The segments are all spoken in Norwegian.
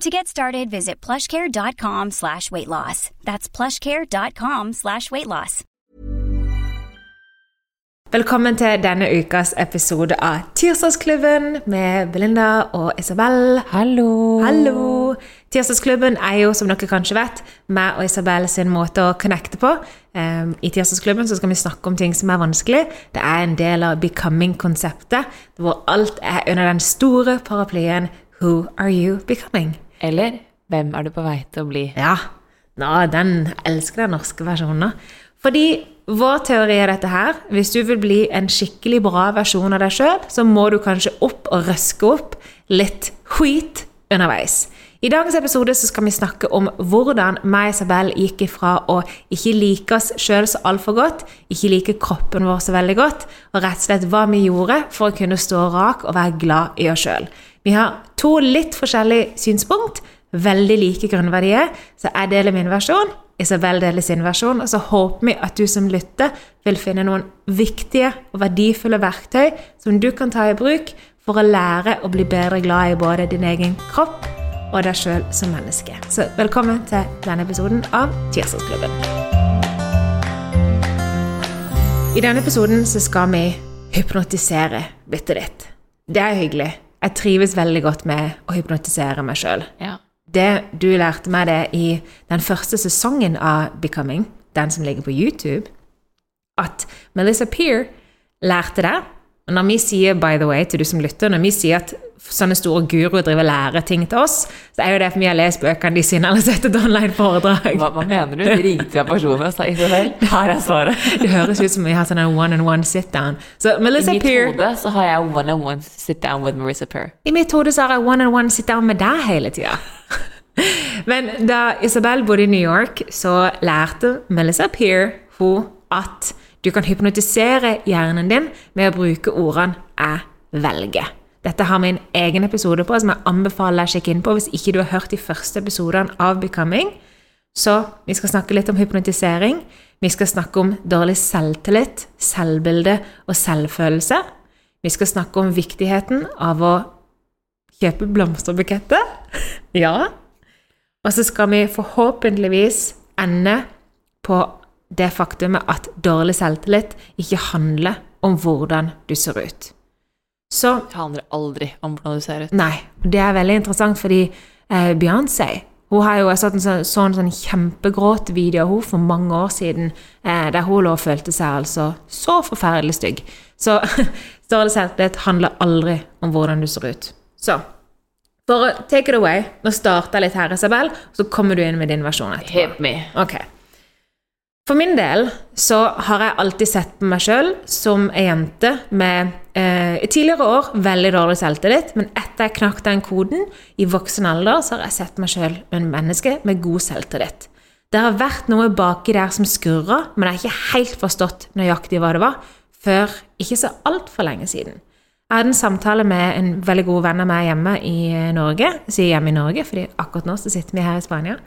To get started, visit plushcare.com slash weight loss. That's plushcare.com slash weight loss. Velkommen til denne ukas episode av Tirsdagsklubben med Belinda og Isabel. Hallo! Hallo! Tirsdagsklubben er jo, som dere kanskje vet, meg og Isabel sin måte å connecte på. Um, I Tirsdagsklubben så skal vi snakke om ting som er vanskelig. Det er en del av becoming-konseptet, hvor alt er under den store paraplyen Who are you becoming? Eller hvem er du på vei til å bli? Ja, Nå, den elsker den norske versjonen. Fordi vår teori er dette her. Hvis du vil bli en skikkelig bra versjon av deg sjøl, så må du kanskje opp og røske opp litt skit underveis. I dagens episode så skal vi snakke om hvordan meg og Isabel gikk ifra å ikke like oss sjøl så altfor godt, ikke like kroppen vår så veldig godt, og rett og slett hva vi gjorde for å kunne stå rak og være glad i oss sjøl. Vi har to litt forskjellige synspunkt, veldig like grunnverdier, så jeg deler min versjon, Isabel deler sin versjon, og så håper vi at du som lytter vil finne noen viktige og verdifulle verktøy som du kan ta i bruk for å lære å bli bedre glad i både din egen kropp og deg sjøl som menneske. Så velkommen til denne episoden av Tirsdagsklubben. I denne episoden så skal vi hypnotisere bitte litt. Det er hyggelig. Jeg trives veldig godt med å hypnotisere meg sjøl. Ja. Det du lærte meg det i den første sesongen av Becoming, den som ligger på YouTube, at Melissa Peer lærte det. Og når vi sier, by the way, til du som lytter, når vi sier at sånne store guruer driver og lærer ting til oss, så er jo det for vi har lest bøkene de sine eller sett et online foredrag. Hva, hva mener du? Ringte jeg personlig og sa Isabel, her er svaret. Det høres ut som vi har sånn one-on-one sit-down. Så I mitt Peer hode så har jeg one-on-one sit down with Marissa Peer. I mitt hode så har jeg one-on-one sit-down med deg hele tida. Men da Isabel bodde i New York, så lærte Melissa Peer hun at du kan hypnotisere hjernen din med å bruke ordene 'jeg velger'. Dette har vi en egen episode på som jeg anbefaler deg å sjekke inn på hvis ikke du har hørt de første episodene av Becoming. Så vi skal snakke litt om hypnotisering. Vi skal snakke om dårlig selvtillit, selvbilde og selvfølelse. Vi skal snakke om viktigheten av å kjøpe blomsterbuketter. ja. Og så skal vi forhåpentligvis ende på det faktumet at dårlig selvtillit ikke handler om hvordan du ser ut. Så Det handler aldri om hvordan du ser ut. Nei. Det er veldig interessant, fordi eh, Beyoncé hun har jo jeg så en sånn, sånn kjempegråtvideo av henne for mange år siden, eh, der hun lå og følte seg altså så forferdelig stygg. Så dårlig selvtillit handler aldri om hvordan du ser ut. Så for å take it away Nå starter jeg litt her, Isabel, så kommer du inn med din versjon etterpå. Hit me. Ok. For min del så har jeg alltid sett på meg sjøl som ei jente med eh, i tidligere år veldig dårlig selvtillit, men etter jeg knakk den koden i voksen alder, så har jeg sett meg sjøl som en menneske med god selvtillit. Det har vært noe baki der som skurra, men jeg har ikke helt forstått nøyaktig hva det var, før ikke så altfor lenge siden. Jeg hadde en samtale med en veldig god venn av meg hjemme i Norge. Jeg sier hjemme i Norge, fordi akkurat nå så sitter vi her i Spania.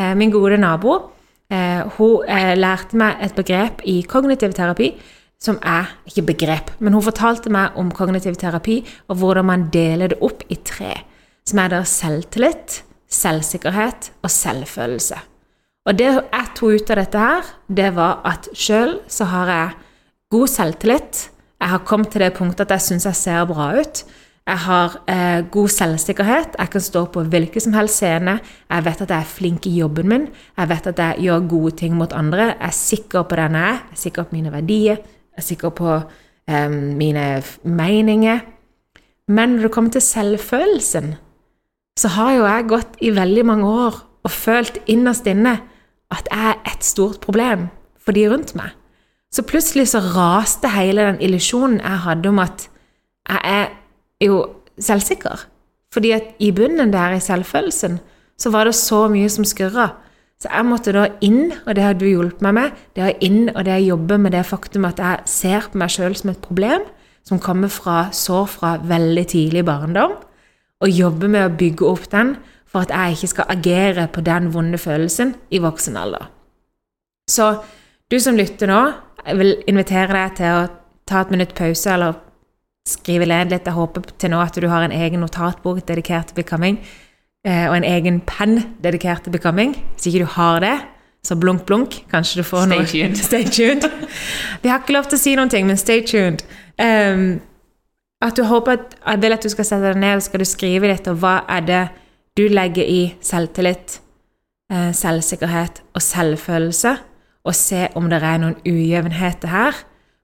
Eh, Min gode nabo hun eh, lærte meg et begrep i kognitiv terapi som er ikke begrep, men hun fortalte meg om kognitiv terapi og hvordan man deler det opp i tre, som er der selvtillit, selvsikkerhet og selvfølelse. Og det jeg tok ut av dette her, det var at sjøl så har jeg god selvtillit. Jeg har kommet til det punktet at jeg syns jeg ser bra ut. Jeg har eh, god selvsikkerhet. Jeg kan stå på hvilken som helst scene. Jeg vet at jeg er flink i jobben min. Jeg vet at jeg gjør gode ting mot andre. Jeg er sikker på den jeg er. Jeg er sikker på mine verdier. Jeg er sikker på eh, mine meninger. Men når det kommer til selvfølelsen, så har jo jeg gått i veldig mange år og følt innerst inne at jeg er et stort problem for de rundt meg. Så plutselig så raste hele den illusjonen jeg hadde om at jeg er jo selvsikker. Fordi at i bunnen der, i selvfølelsen, så var det så mye som skurra. Så jeg måtte da inn, og det har du hjulpet meg med, det er inn og det jeg jobber med det faktum at jeg ser på meg sjøl som et problem, som kommer fra sår fra veldig tidlig barndom, og jobber med å bygge opp den for at jeg ikke skal agere på den vonde følelsen i voksen alder. Så du som lytter nå, jeg vil invitere deg til å ta et minutt pause, eller skrive ned litt. Jeg håper til nå at du har en egen notatbok dedikert til becoming, eh, og en egen penn dedikert til becoming. Hvis ikke du har det, så blunk, blunk. Kanskje du får Stay noe tuned. Stay tuned. Vi har ikke lov til å si noen ting, men stay tuned. Um, at du håper at, Jeg vil at du skal sette deg ned og skal du skrive litt og hva er det du legger i selvtillit, eh, selvsikkerhet og selvfølelse, og se om det er noen ujevnheter her.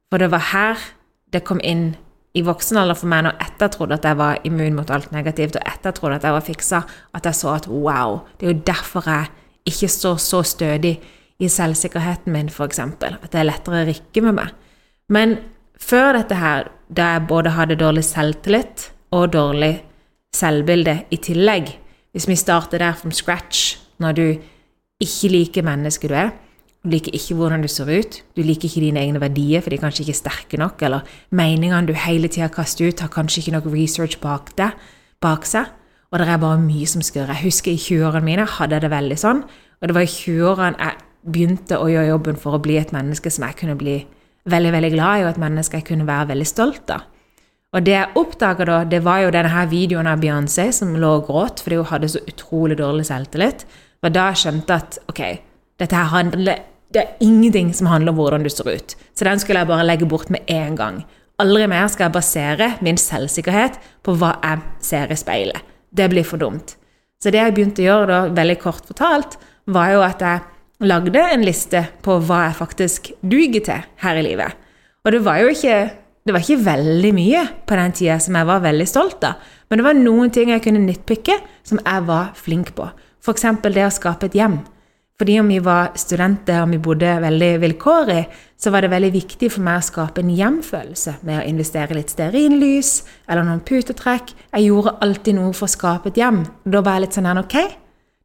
For det var her det kom inn i voksen alder for meg når etter trodde at jeg var immun mot alt negativt, og etter trodde at jeg var fiksa, at jeg så at wow, det er jo derfor jeg ikke står så stødig i selvsikkerheten min, f.eks. At det er lettere å rikke med meg. Men før dette her, da jeg både hadde dårlig selvtillit og dårlig selvbilde i tillegg, hvis vi starter der from scratch, når du ikke liker mennesket du er, du liker ikke hvordan du ser ut, du liker ikke dine egne verdier, for de er kanskje ikke sterke nok, eller meningene du hele tida kaster ut, har kanskje ikke nok research bak, det, bak seg, og det er bare mye som skurrer. Jeg husker i 20-årene mine hadde jeg det veldig sånn, og det var i 20-årene jeg begynte å gjøre jobben for å bli et menneske som jeg kunne bli veldig, veldig glad i, og et menneske jeg kunne være veldig stolt av. Og det jeg oppdaga da, det var jo denne her videoen av Beyoncé som lå og gråt fordi hun hadde så utrolig dårlig selvtillit. og da da jeg skjønte at ok, dette her handler Det er ingenting som handler om hvordan du ser ut. Så den skulle jeg bare legge bort med en gang. Aldri mer skal jeg basere min selvsikkerhet på hva jeg ser i speilet. Det blir for dumt. Så det jeg begynte å gjøre da, veldig kort fortalt, var jo at jeg lagde en liste på hva jeg faktisk duger til her i livet. Og det var jo ikke det var ikke veldig mye på den tida som jeg var veldig stolt av, men det var noen ting jeg kunne nitpikke som jeg var flink på. F.eks. det å skape et hjem. Fordi om vi var studenter og vi bodde veldig vilkårlig, så var det veldig viktig for meg å skape en hjemfølelse med å investere litt stearinlys eller noen putetrekk. Jeg gjorde alltid noe for å skape et hjem. Da var jeg litt sånn her, ok,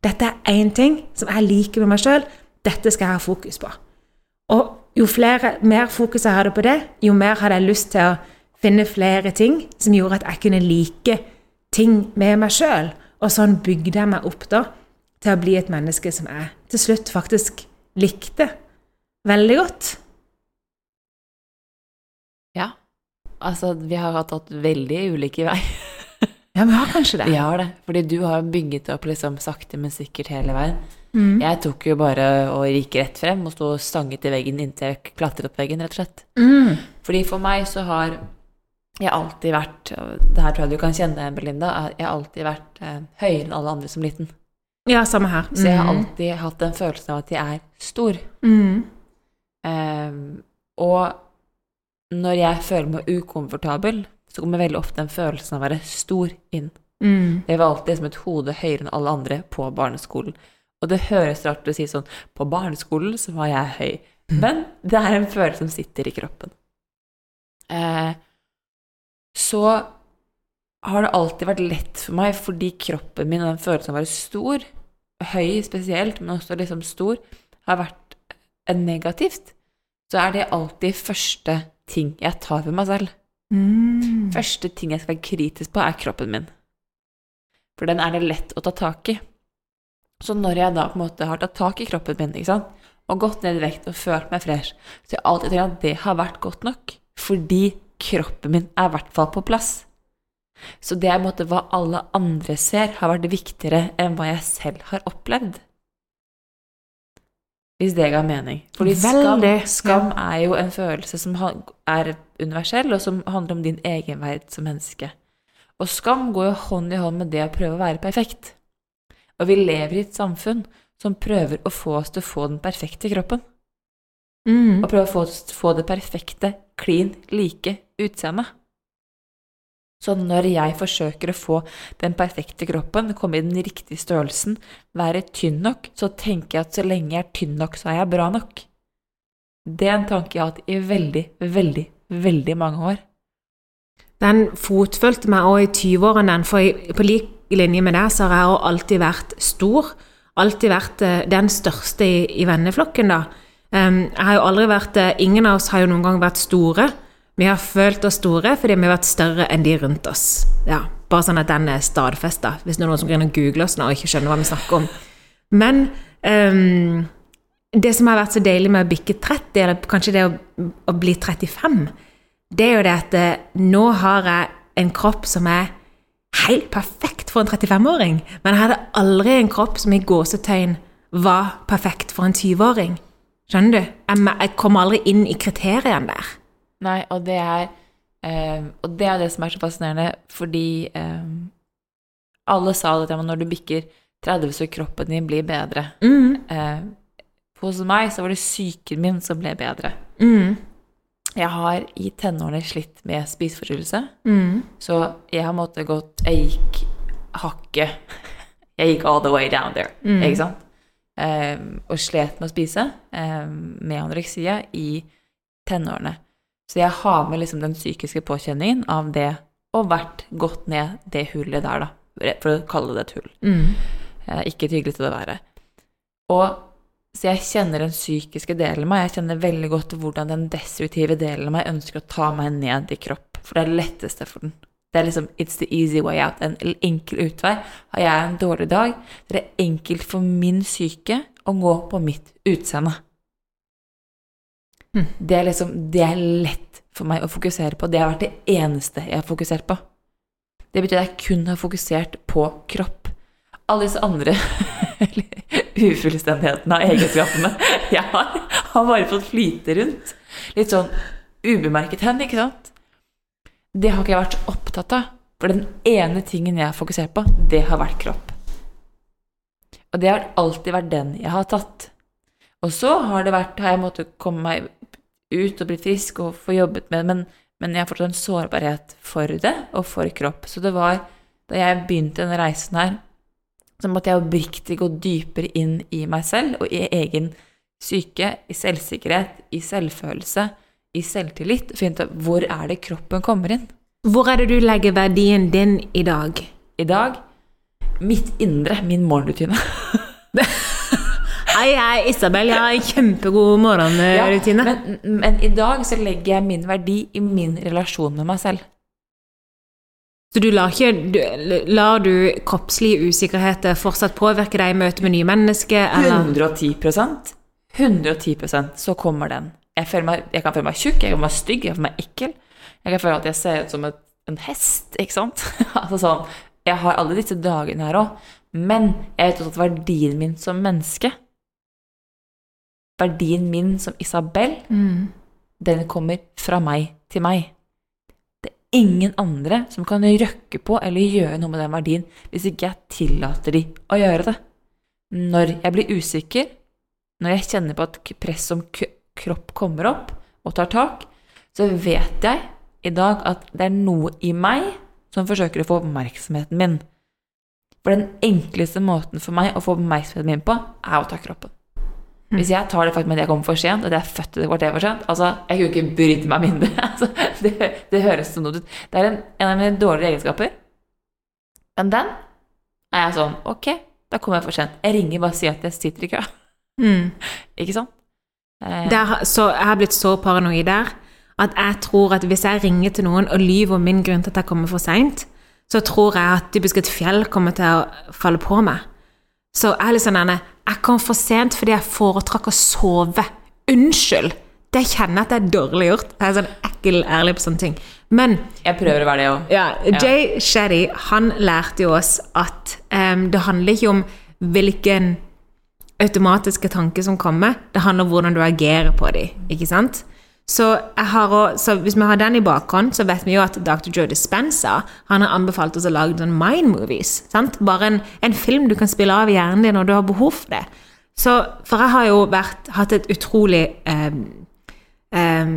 dette er én ting som jeg liker med meg sjøl, dette skal jeg ha fokus på. Og jo flere, mer fokus jeg hadde på det, jo mer hadde jeg lyst til å finne flere ting som gjorde at jeg kunne like ting med meg sjøl. Og sånn bygde jeg meg opp da til å bli et menneske som jeg til slutt faktisk likte veldig godt. Ja. Altså, vi har tatt veldig ulike vei. Ja, vi har kanskje det. Vi har det. Fordi du har bygget opp liksom sakte, men sikkert hele veien. Mm. Jeg tok jo bare og gikk rett frem og sto stanget i veggen inntil jeg klatret opp veggen, rett og slett. Mm. Fordi for meg så har jeg alltid vært Det her tror jeg du kan kjenne, Belinda. Jeg har alltid vært eh, høyere enn alle andre som liten. Ja, samme her. Så jeg har Mm. alltid hatt den følelsen av at jeg er stor. Mm. Ehm, og når jeg føler meg ukomfortabel, så kommer veldig ofte den følelsen av å være stor inn. Mm. Jeg var alltid som et hode høyere enn alle andre på barneskolen. Og det høres rart ut å si sånn På barneskolen så var jeg høy. Men det er en følelse som sitter i kroppen. Eh, så har det alltid vært lett for meg, fordi kroppen min og den følelsen av å være stor, høy spesielt, men også liksom stor, har vært negativt, så er det alltid første ting jeg tar ved meg selv. Mm. Første ting jeg skal være kritisk på, er kroppen min. For den er det lett å ta tak i. Så når jeg da på en måte har tatt tak i kroppen min, ikke sant? og gått ned i vekt og følt meg fresh. Så jeg alltid tenkt at det har vært godt nok, fordi kroppen min er i hvert fall på plass. Så det er på en måte hva alle andre ser, har vært viktigere enn hva jeg selv har opplevd. Hvis det ga mening. Fordi skam, skam er jo en følelse som er universell, og som handler om din egenverd som menneske. Og skam går jo hånd i hånd med det å prøve å være perfekt. Og vi lever i et samfunn som prøver å få oss til å få den perfekte kroppen. Mm. Og prøve å få, oss til å få det perfekte, klin like utseendet. Så når jeg forsøker å få den perfekte kroppen, komme i den riktige størrelsen, være tynn nok, så tenker jeg at så lenge jeg er tynn nok, så er jeg bra nok. Det er en tanke jeg har hatt i veldig, veldig, veldig mange år. Den fotfølte meg òg i 20-årene, for på lik linje med deg så har jeg alltid vært stor. Alltid vært eh, den største i, venneflokken, da. Em, jeg har jo aldri vært eh, Ingen av oss har jo noen gang vært store. Vi har følt oss store fordi vi har vært større enn de rundt oss. Ja, Bare sånn at den er stadfesta, hvis det er noen som kan google oss nå og ikke skjønner hva vi snakker om. Men um, det som har vært så deilig med å bikke 30, eller kanskje det å, å bli 35, det er jo det at eh, nå har jeg en kropp som er helt perfekt for en 35-åring. Men jeg hadde aldri en kropp som i gåsetegn var perfekt for en 20-åring. Skjønner du? Jeg, jeg kommer aldri inn i kriteriene der. Nei, og det er eh, Og det er det som er så fascinerende, fordi eh, alle sa at til meg når du bikker 30, så kroppen din blir bedre. Mm, Eh, hos meg så var det psyken min som ble bedre. mm, Jeg har i tenårene slitt med spiseforstyrrelse, mm. så jeg har måttet gått Jeg gikk hakket Jeg gikk all the way down there, Mm. ikke sant? Eh, og slet med å spise eh, med anoreksia i tenårene. Så jeg har med liksom den psykiske påkjenningen av det og vært gått ned det hullet der, da. For å kalle det et hull. Mm. Eh, ikke et hyggelig til å være. Og så jeg kjenner den psykiske delen av meg. Jeg kjenner veldig godt hvordan den destruktive delen av meg ønsker å ta meg ned i kropp. For det er det letteste for den. Det er liksom it's the easy way out. En enkel utvei. Har jeg en dårlig dag, det er enkelt for min syke å gå på mitt utseende. Mm. Det er liksom Det er lett for meg å fokusere på. Det har vært det eneste jeg har fokusert på. Det betyr at jeg kun har fokusert på kropp. Alle disse andre ufullstendighetene av egenskapene jeg har, har bare fått flyte rundt. Litt sånn ubemerket hen, ikke sant? Det har ikke jeg vært så opptatt av. For den ene tingen jeg har fokusert på, det har vært kropp. Og det har alltid vært den jeg har tatt. Og så har det vært, har jeg måttet komme meg ut og bli frisk og få jobbet med det, men, men jeg har fortsatt en sårbarhet for det og for kropp. Så det var da jeg begynte denne reisen her, så måtte jeg oppriktig gå dypere inn i meg selv og i egen syke, i selvsikkerhet, i selvfølelse, i selvtillit, og finne ut hvor er det kroppen kommer inn. Hvor er det du legger verdien din i dag? I dag, mitt indre, min morgenrutine. Hei, hei, Isabel. Jeg har en kjempegod morgenrutine. men, men i dag så legger jeg min verdi i min relasjon med meg selv. Så du lar, ikke, du, lar du kroppslige usikkerheter fortsatt påvirke deg i møte med nye mennesker? Eller? 110% 110% så kommer den. Jeg, meg, jeg kan føle meg tjukk, jeg kan føle meg stygg, jeg kan føle meg ekkel. Jeg kan føle at jeg ser ut som et, en hest, ikke sant? altså sånn, jeg har alle disse dagene her òg, men jeg vet også at verdien min som menneske, verdien min som Isabel, Mm. den kommer fra meg til meg. Det er ingen andre som kan røkke på eller gjøre noe med den verdien hvis ikke jeg tillater de å gjøre det. Når jeg blir usikker, når jeg kjenner på at press som kropp kommer opp og tar tak, så vet jeg i dag at det er noe i meg som forsøker å få oppmerksomheten min. For den enkleste måten for meg å få oppmerksomheten min på, er å ta kroppen. Hvis jeg tar det faktum at jeg kommer for sent, og jeg er født et kvarter for sent altså, Jeg kunne ikke brydd meg mindre. Altså, det, det høres sånn ut. Det er en, en av mine dårlige egenskaper. Men den er jeg sånn Ok, da kommer jeg for sent. Jeg ringer bare og sier at jeg sitter i kø. Mm. Ikke sant? Eh, Der, så jeg har blitt så paranoid der at jeg tror at hvis jeg ringer til noen og lyver om min grunn til at jeg kommer for seint, så tror jeg at typisk et fjell kommer til å falle på meg. Så jeg er litt sånn denne Jeg kom for sent fordi jeg foretrakk å sove. Unnskyld! Det kjenner jeg at det er dårlig gjort. Jeg er sånn ekkel ærlig på sånne ting. Men Jeg prøver å være det òg. ja, Jay Shetty han lærte jo oss at um, det handler ikke om hvilken automatiske tanke som kommer, det handler om hvordan du agerer på dem. Ikke sant? Så, også, så hvis vi har den i bakhånd, så vet vi jo at Dr. Joe Dispenza han har anbefalt oss å lage sånn mind movies. Sant? Bare en, en film du kan spille av i hjernen din når du har behov for det. Så, for jeg har jo vært, hatt et utrolig eh, eh,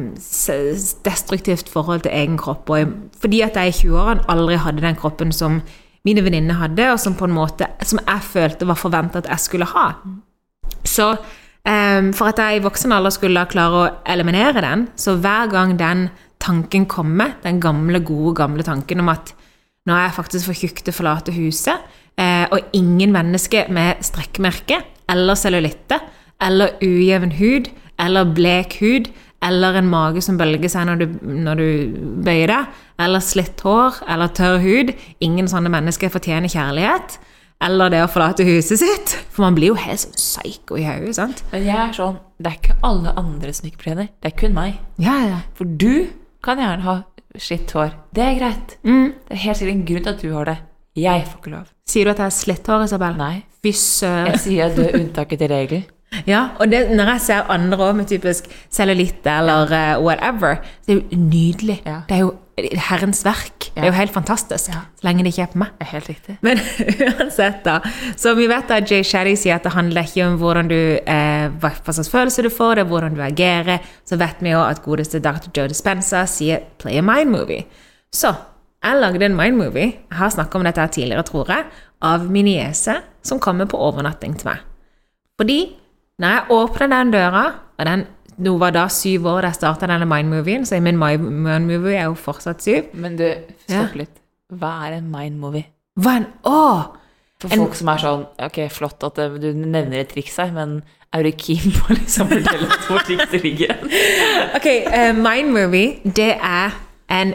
destruktivt forhold til egen kropp. Jeg, fordi at jeg i 20-årene aldri hadde den kroppen som mine venninner hadde, og som på en måte, som jeg følte var forventa at jeg skulle ha. Så for at jeg i voksen alder skulle klare å eliminere den, så hver gang den tanken kommer, den gamle, gode, gamle tanken om at nå er jeg faktisk for tjukk til å forlate huset, eh, og ingen menneske med strekkmerke eller cellulitte eller ujevn hud eller blek hud eller en mage som bølger seg når du, når du bøyer deg, eller slitt hår eller tørr hud. Ingen sånne mennesker fortjener kjærlighet. Eller det å forlate huset sitt. For man blir jo helt sånn psycho i hodet, sant? Men jeg er sånn Det er ikke alle andre som ikke fortjener. Det er kun meg. Ja, ja. For du kan gjerne ha slitt hår. Det er greit. Mm. Det er helt sikkert en grunn til at du har det. Jeg får ikke lov. Sier du at jeg har slitt hår, Isabel? Nei. Fy søren. Jeg sier at du er unntaket til regelen. Ja, og det, når jeg ser andre også med typisk cellulitt eller uh, whatever, så er det jo nydelig. Ja. Det er jo Herrens verk. Det er jo helt fantastisk. Så lenge det ikke er på meg. Det er helt riktig. Men uansett, da. Så vi vet at Jay Shetty sier at det handler ikke om hvordan du, eh, hva slags følelser du får, det er hvordan du agerer. Så vet vi jo at godeste Dr. Joe Dispenza sier 'play a mind movie'. Så jeg lagde en mind movie, jeg har snakket om dette tidligere, tror jeg, av min niese som kommer på overnatting til meg. Fordi når jeg åpner den døra, og den nå var da syv år da jeg starta denne mind-movien, så min mind-movie er jo fortsatt syv. Men du, stopp litt. Hva er en mind movie? Hva en Å! For En- folk som er sånn Ok, flott at du nevner et triks her, men er du keen på å liksom fortelle oss hvor trikset ligger? Ok, uh, mind movie, det er en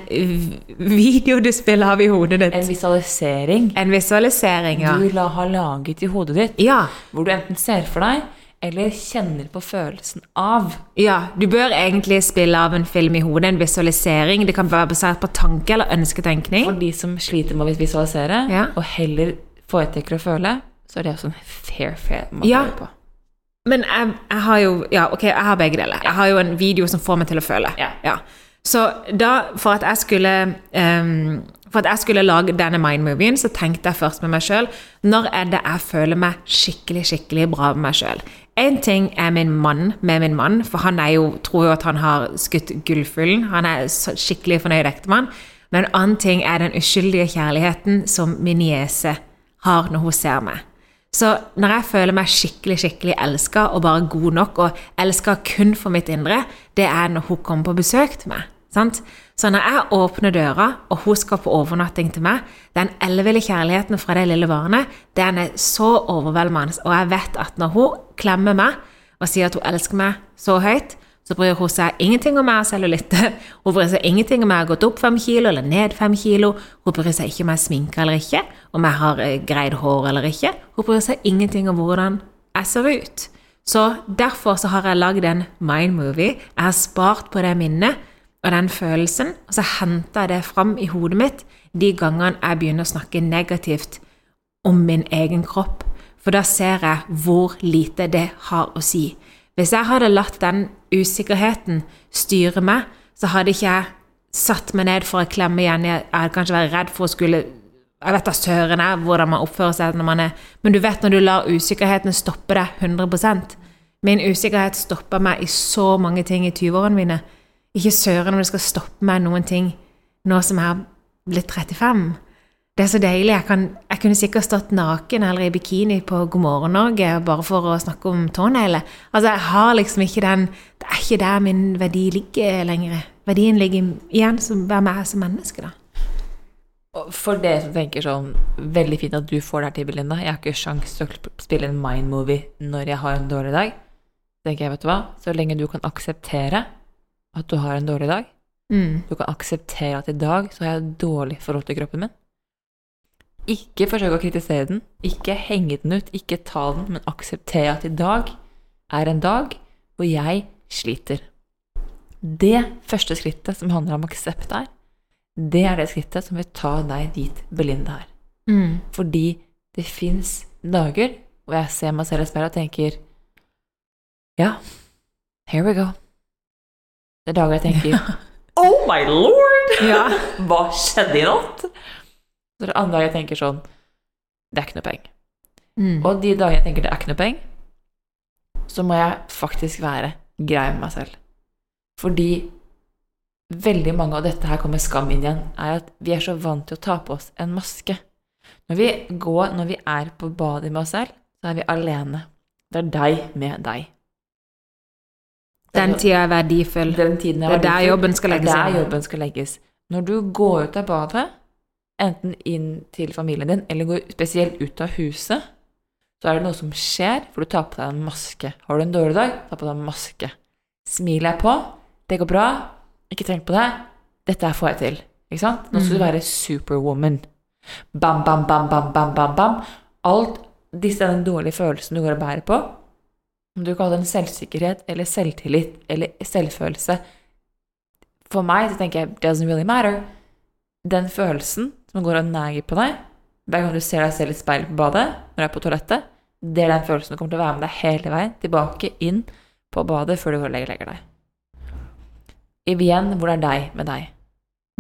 video du spiller av i hodet ditt. En visualisering En visualisering, ja. du la, har laget i hodet ditt, Ja, hvor du enten ser for deg eller kjenner på følelsen av. ja. Du bør egentlig spille av en film i hodet, en visualisering. Det kan være basert på tanke eller ønsketenkning. For de som sliter med å visualisere, Ja. og heller foretrekker å føle, så er det også en fair, fair måte Ja. å gjøre på. Men jeg, jeg har jo Ja, ok, jeg har begge deler. Jeg har jo en video som får meg til å føle. Ja. Så da, for at jeg skulle um, For at jeg skulle lage denne mind-movien, så tenkte jeg først med meg sjøl Når er det jeg føler meg skikkelig, skikkelig bra med meg sjøl? Én ting er min mann med min mann, for han er jo, tror jo at han har skutt gullfuglen. Han er skikkelig fornøyd ektemann. Men en annen ting er den uskyldige kjærligheten som min niese har når hun ser meg. Så når jeg føler meg skikkelig skikkelig elska og bare god nok, og elska kun for mitt indre, det er når hun kommer på besøk til meg. Sant? Så når jeg åpner døra, og hun skal på overnatting til meg, den elleville kjærligheten fra det lille barnet, den er så overveldende. Og jeg vet at når hun klemmer meg og sier at hun elsker meg så høyt, så bryr hun seg ingenting om meg og cellulitte. Hun bryr seg ingenting om jeg har gått opp fem kilo eller ned fem kilo. Hun bryr seg ikke om jeg er sminka eller ikke, om jeg har eh, greid hår eller ikke. Hun bryr seg ingenting om hvordan jeg ser ut. Så derfor så har jeg lagd en mind-movie. Jeg har spart på det minnet og den følelsen, og så henter jeg det fram i hodet mitt de gangene jeg begynner å snakke negativt om min egen kropp. For da ser jeg hvor lite det har å si. Hvis jeg hadde latt den usikkerheten styre meg, så hadde ikke jeg satt meg ned for å klemme igjen. Jeg hadde kanskje vært redd for å skulle Jeg vet da søren jeg hvordan man oppfører seg når man er Men du vet når du lar usikkerheten stoppe deg 100 Min usikkerhet stoppa meg i så mange ting i 20-årene mine. Ikke søren om det skal stoppe meg noen ting nå som jeg har blitt 35. Det er så deilig. Jeg, kan, jeg kunne sikkert stått naken eller i bikini på God morgen Norge bare for å snakke om tånegler. Altså, jeg har liksom ikke den Det er ikke der min verdi ligger lenger. Verdien ligger igjen som hvem jeg er som menneske, da. For dere som tenker sånn Veldig fint at du får det her til, Belinda. Jeg har ikke sjans til å spille en mind-movie når jeg har en dårlig dag. Tenker jeg, vet du hva, så lenge du kan akseptere at du har en dårlig dag, Mm. du kan akseptere at i dag så har jeg et dårlig forhold til kroppen min, Ikke forsøk å kritisere den, ikke henge den ut, ikke ta den, men akseptere at i dag er en dag hvor jeg sliter. Det første skrittet som handler om aksept her, det er det skrittet som vil ta deg dit Belinda er. Mm. Fordi det fins dager hvor jeg ser meg selv i speilet og tenker Ja, here we go. Det er dager jeg tenker Oh my lord! Ja. Hva skjedde i natt? Så det er andre dager jeg tenker sånn Det er ikke noe penger. Mm. Og de dagene jeg tenker det er ikke noe penger, så må jeg faktisk være grei med meg selv. Fordi veldig mange av dette her kommer skam inn igjen, er at vi er så vant til å ta på oss en maske. Når vi går, når vi er på badet med oss selv, så er vi alene. Det er deg med deg. Den tida er verdifull. Den tiden Det er der verdifull. jobben skal legges Det er der jobben skal legges. Når du går ut av badet, enten inn til familien din, eller går spesielt ut av huset, så er det noe som skjer, for du tar på deg en maske. Har du en dårlig dag, ta på deg en maske. Smilet er på, det går bra, ikke tenk på det, dette her får jeg til. Ikke sant? Nå skal du være superwoman. Bam, bam, bam, bam, bam, bam, bam. Alt disse den dårlige følelsen du går og bærer på, om du kaller det en selvsikkerhet eller selvtillit eller selvfølelse, for meg så tenker jeg doesn't really matter. Den følelsen som går og neger på deg hver gang du ser deg selv i speilet på badet når du er på toalettet, det er den følelsen du kommer til å være med deg hele veien tilbake inn på badet før du går og legger, legger deg. Igjen hvor det er deg med deg.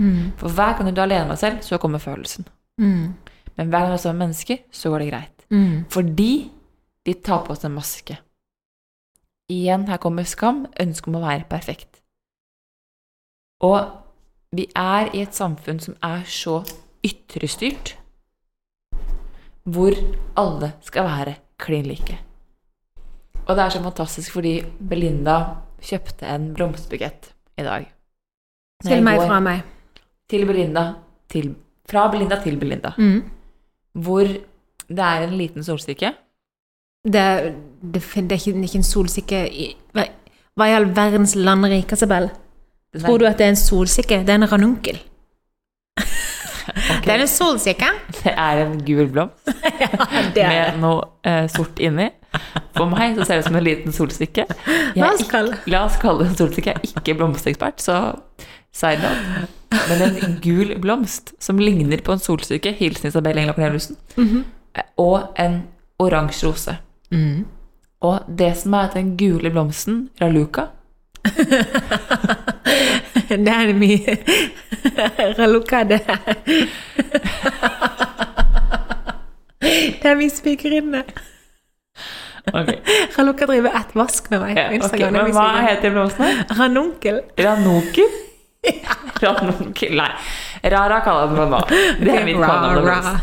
Mm. For hver gang du er alene med deg selv, så kommer følelsen. Mm. Men hver gang du er sammen med mennesker, så går det greit. Mm. Fordi de tar på seg en maske. Igjen, her kommer skam, ønsket om å være perfekt. Og vi er i et samfunn som er så ytrestyrt, hvor alle skal være klin like. Og det er så fantastisk fordi Belinda kjøpte en blomsterbukett i dag. Når Til meg går- fra meg. Til Belinda, til, fra Belinda til Belinda. Mm. Hvor det er en liten solsikke. Det, det, det er ikke, det er ikke en solsikke i Hva, hva i all verdens land riker? Den Tror du at det er en solsikke? Det er en ranunkel. Okay. Det er en solsikke. Det er en gul blomst ja, med noe eh, sort inni. For meg så ser det ut som en liten solsikke. La oss ikke, la oss kalle det en solsikke. Jeg er ikke blomsterekspert, så side note. Men en gul blomst som ligner på en solsikke, hilsen Isabel Engla Corneliussen, -hmm. og en oransje rose. Mm. Og det som er at den gule blomsten, raluca, Det er mye Raluca, det er Det er min spikerinne. Okay. Raluca driver ett vask med meg ja, på ok, Instagram. Men hva heter blomsten? Ranunkel. Ranunkel? Ranunkel, nei. Rara kaller den meg nå. Det er mitt kallenavn.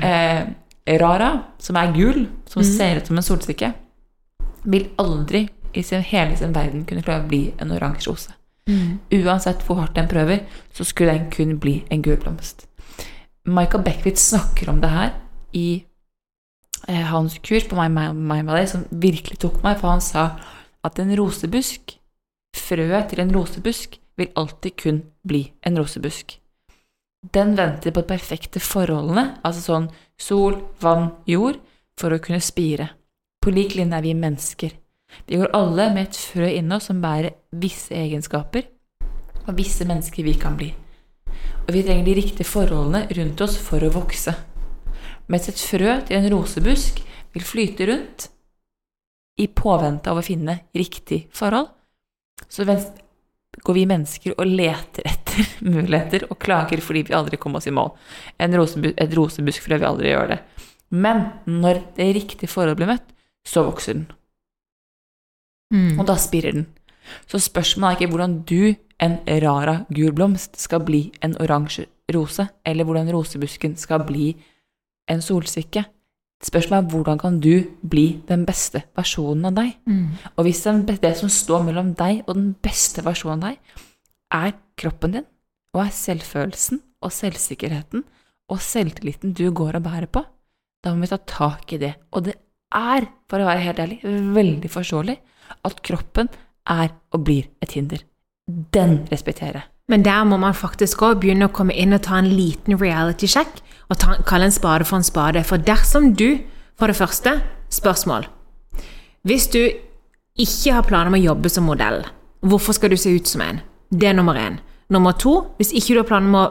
Eh, Rara, som er gul, som ser ut som en solsikke, vil aldri i sin, hele sin verden kunne klare å bli en oransje rose. Uansett hvor hardt den prøver, så skulle den kun bli en gul blomst. Michael Beckwith snakker om det her i eh, hans kurs på My Mind Valley, som virkelig tok meg, for han sa at en rosebusk, frøet til en rosebusk, vil alltid kun bli en rosebusk. Den venter på de perfekte forholdene, altså sånn sol, vann, jord, for å kunne spire. På lik linje er vi mennesker. Vi går alle med et frø inni oss som bærer visse egenskaper, og visse mennesker vi kan bli. Og vi trenger de riktige forholdene rundt oss for å vokse. Mens et frø til en rosebusk vil flyte rundt i påvente av å finne riktig forhold, så går vi mennesker og leter etter muligheter og klager fordi vi aldri kom oss i mål. En rosebusk, et rosebusk fordi vi aldri gjør det. Men når det riktige forholdet blir møtt, så vokser den. Mm. Og da spirer den. Så spørsmålet er ikke hvordan du, en rara gul blomst, skal bli en oransje rose, eller hvordan rosebusken skal bli en solsikke. Spørsmålet er hvordan kan du bli den beste versjonen av deg? Mm. Og hvis det som står mellom deg og den beste versjonen av deg, er kroppen din, og er selvfølelsen og selvsikkerheten og selvtilliten du går og bærer på, da må vi ta tak i det. Og det er, for å være helt ærlig, veldig forståelig at kroppen er og blir et hinder. Den respekterer jeg. Men der må man faktisk òg begynne å komme inn og ta en liten reality check, og ta, kalle en spade for en spade. For dersom du, for det første, spørsmål Hvis du ikke har planer om å jobbe som modell, hvorfor skal du se ut som en? Det er nummer én. Nummer to, hvis ikke du har planer om å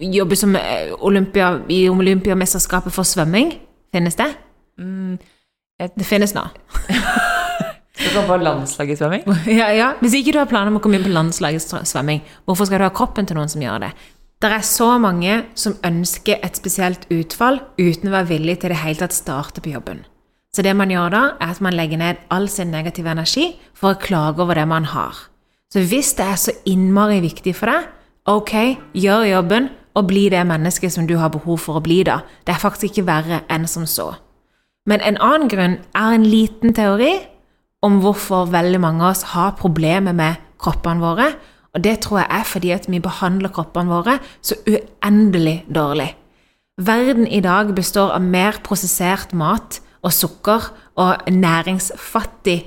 jobbe som eh, Olympia, i Olympiamesterskapet for svømming, finnes det? Det finnes nå. Kan på landslaget i svømming. Ja, ja. Hvis ikke du har planer om å komme inn på landslagets svømming, hvorfor skal du ha kroppen til noen som gjør det? Det er så mange som ønsker et spesielt utfall uten å være villig til det hele tatt starte på jobben. Så det man gjør da, er at man legger ned all sin negative energi for å klage over det man har. Så hvis det er så innmari viktig for deg, ok, gjør jobben og bli det mennesket som du har behov for å bli da. Det er faktisk ikke verre enn som så. Men en annen grunn er en liten teori om hvorfor veldig mange av oss har problemer med kroppene våre. Og det tror jeg er fordi at vi behandler kroppene våre så uendelig dårlig. Verden i dag består av mer prosessert mat og sukker og næringsfattig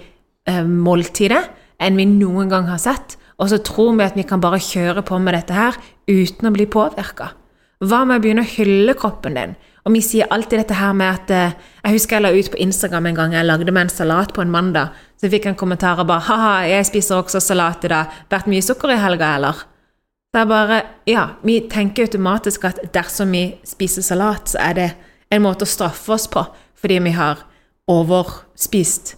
eh, måltider enn vi noen gang har sett. Og så tror vi at vi kan bare kjøre på med dette her uten å bli påvirka. Hva med å begynne å hylle kroppen din? Og vi sier alltid dette her med at eh, Jeg husker jeg la ut på Instagram en gang jeg lagde meg en salat på en mandag. Så jeg fikk en kommentar og bare 'Ha-ha, jeg spiser også salat i dag. Vært mye sukker i helga, eller?' Så jeg bare Ja, vi tenker automatisk at dersom vi spiser salat, så er det en måte å straffe oss på fordi vi har overspist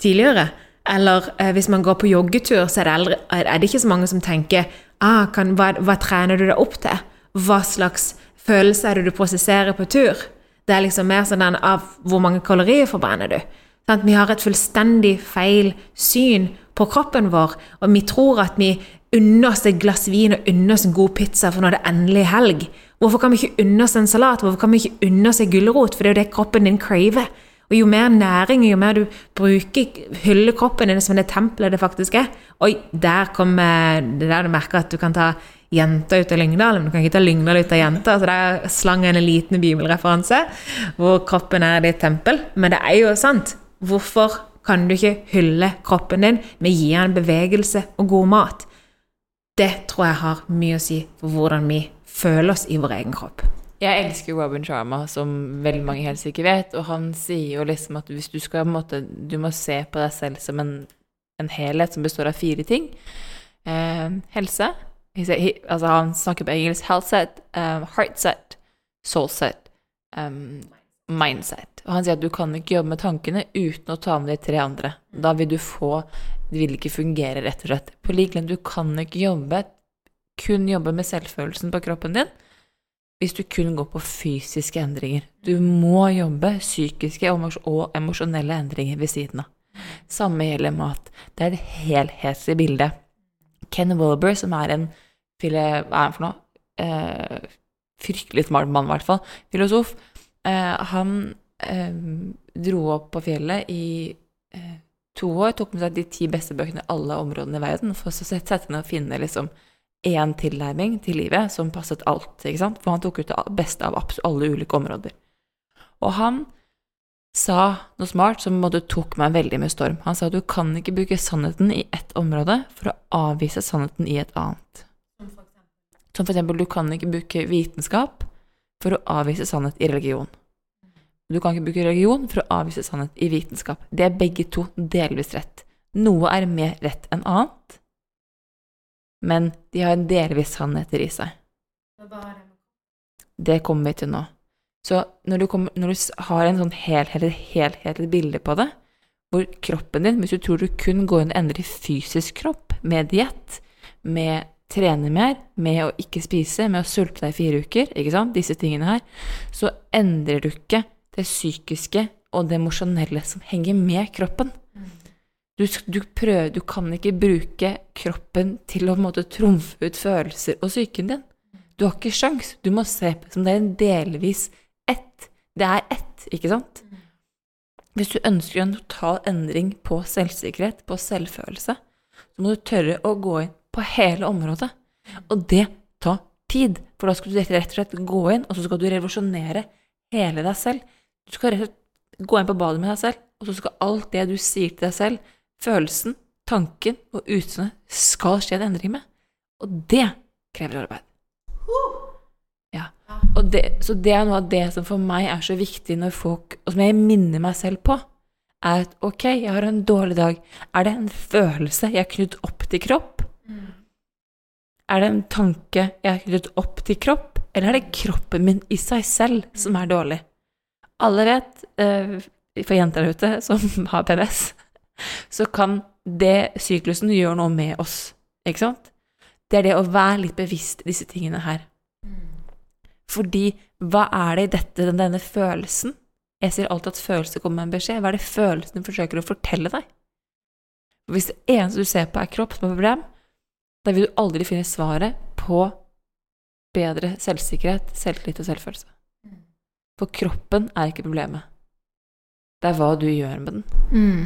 tidligere. Eller eh, hvis man går på joggetur, så er det, aldri, er det ikke så mange som tenker ah, kan, hva, hva trener du deg opp til? Hva slags følelse er det du prosesserer på tur? Det er liksom mer sånn av hvor mange kalorier forbrenner du? Sånn Vi har et fullstendig feil syn på kroppen vår, og vi tror at vi unner oss et glass vin og unner oss en god pizza for når det er endelig helg. Hvorfor kan vi ikke unne oss en salat? Hvorfor kan vi ikke unne oss en gulrot? For det er jo det kroppen din craver. Og jo mer næring, jo mer du bruker, hyller kroppen din som det tempelet det faktisk er Oi, der kom det der du merker at du kan ta jenta ut av Lyngdal, men du kan ikke ta Lyngdal ut av jenta. Så der slang jeg en liten bibelreferanse hvor kroppen er ditt tempel. Men det er jo sant. Hvorfor kan du ikke hylle kroppen din med å gi den bevegelse og god mat? Det tror jeg har mye å si for hvordan vi føler oss i vår egen kropp. Jeg elsker Robin Sharma, som veldig mange helst ikke vet, og han sier jo liksom at hvis du skal måte Du må se på deg selv som en, en helhet som består av fire ting. Eh, helse Altså, han snakker på engelsk health set, um, heart set, soul set, um, mindset. Og han sier at du kan ikke jobbe med tankene uten å ta med de tre andre. Da vil du få Det vil ikke fungere, rett og slett. På lik linje, du kan ikke jobbe kun jobbe med selvfølelsen på kroppen din hvis du kun går på fysiske endringer. Du må jobbe psykiske og emosjonelle endringer ved siden av. Samme gjelder mat. Det er et helhetlig bilde. Ken Wilber, som er en hva er han for noe? Eh, fryktelig smart mann, i hvert fall. Filosof. Eh, han eh, dro opp på fjellet i eh, to år, tok med seg de ti beste bøkene i alle områdene i verden, for så sette seg ned og finne liksom én tilnærming til livet som passet alt, ikke sant? For han tok ut det beste av alle ulike områder. Og han sa noe smart som tok meg veldig med storm. Han sa at du kan ikke bruke sannheten i ett område for å avvise sannheten i et annet. Som for eksempel, du kan ikke bruke vitenskap for å avvise sannhet i religion. Du kan ikke bruke religion for å avvise sannhet i vitenskap. Det er begge to delvis rett. Noe er mer rett enn annet, men de har en delvis sannheter i seg. Det kommer vi til nå. Så når du, kommer, når du har en sånn helhetlig, hel bilde på det, hvor kroppen din, hvis du tror du kun går inn og endrer fysisk kropp med diett, med trene mer, med å ikke spise, med å sulte deg i fire uker, ikke sant, disse tingene her, så endrer du ikke det psykiske og det emosjonelle som henger med kroppen. Du, du, prøver, du kan ikke bruke kroppen til å måte, trumfe ut følelser og psyken din. Du har ikke sjans. Du må se på det som det er en delvis ett. Det er ett, ikke sant? Hvis du ønsker en total endring på selvsikkerhet, på selvfølelse, så må du tørre å gå inn på hele området. Og det tar tid, for da skal du rett og slett gå inn, og så skal du revolusjonere hele deg selv. Du skal rett og slett gå inn på badet med deg selv, og så skal alt det du sier til deg selv, følelsen, tanken og utseendet, skal skje en endring med. Og det krever arbeid. Det, så det er noe av det som for meg er så viktig når folk Og som jeg minner meg selv på, er at ok, jeg har en dårlig dag. Er det en følelse jeg har knyttet opp til kropp? Er det en tanke jeg har knyttet opp til kropp? Eller er det kroppen min i seg selv som er dårlig? Alle vet, eh, for jenter der ute som har PMS, så kan det syklusen gjøre noe med oss, ikke sant? Det er det å være litt bevisst disse tingene her. Fordi hva er det i dette, denne følelsen? Jeg sier alltid at følelser kommer med en beskjed. Hva er det følelsen forsøker å fortelle deg? Hvis det eneste du ser på, er kropp som er problem, da vil du aldri finne svaret på bedre selvsikkerhet, selvtillit og selvfølelse. For kroppen er ikke problemet. Det er hva du gjør med den. Mm.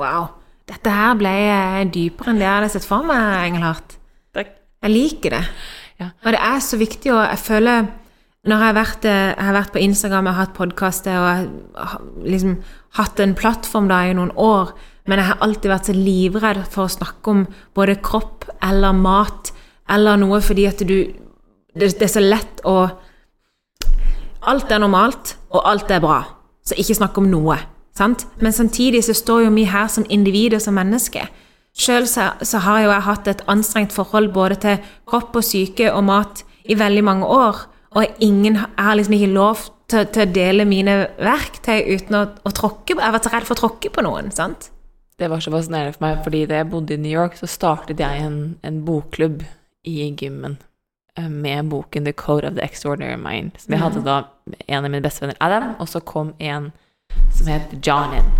Wow. Dette her ble eh, dypere enn det jeg hadde sett for meg, Engelhardt. Takk. Jeg liker det. Ja. Og det er så viktig, og jeg føler Når jeg har vært, eh, jeg har vært på Instagram, jeg har hatt podkaster og jeg har liksom hatt en plattform da i noen år, men jeg har alltid vært så livredd for å snakke om både kropp eller mat eller noe fordi at du Det, det er så lett å Alt er normalt, og alt er bra. Så ikke snakk om noe. Sant? Men samtidig så står jo vi her som individer, som mennesker. Sjøl så, så har jo jeg hatt et anstrengt forhold både til kropp og syke og mat i veldig mange år. Og ingen, jeg har liksom ikke lov til, til å dele mine verktøy uten å, å tråkke Jeg har vært så redd for å tråkke på noen. sant? Det var så fascinerende for meg, fordi da jeg bodde i New York, så startet jeg en, en bokklubb i gymmen eh, med boken The Code of the Extraordinary Mind. Som jeg hadde da en av mine bestevenner, Adam, og så kom en som het John inn.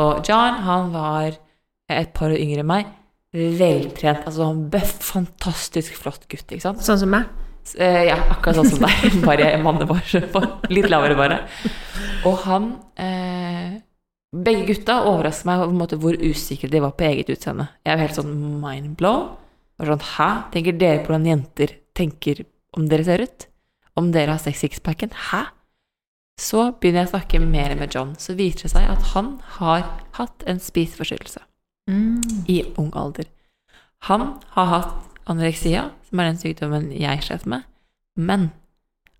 Og John, han var et par år yngre enn meg. Veltrent, altså han bøff, fantastisk flott gutt, ikke sant? Sånn som meg. Eh, Ja, akkurat sånn som deg, bare mannen vår, på litt lavere bare. Og han eh, Begge gutta overrasket meg på en måte hvor usikre de var på eget utseende. Jeg var helt sånn mindblown. Var sånn, Hæ? Tenker dere på hvordan jenter tenker om dere ser ut? Om dere har sex sixpacken? Hæ? Så begynner jeg å snakke mer med John. Så viser det seg at han har hatt en spiseforstyrrelse i ung alder. Han har hatt anoreksia, som er den sykdommen jeg slet med, men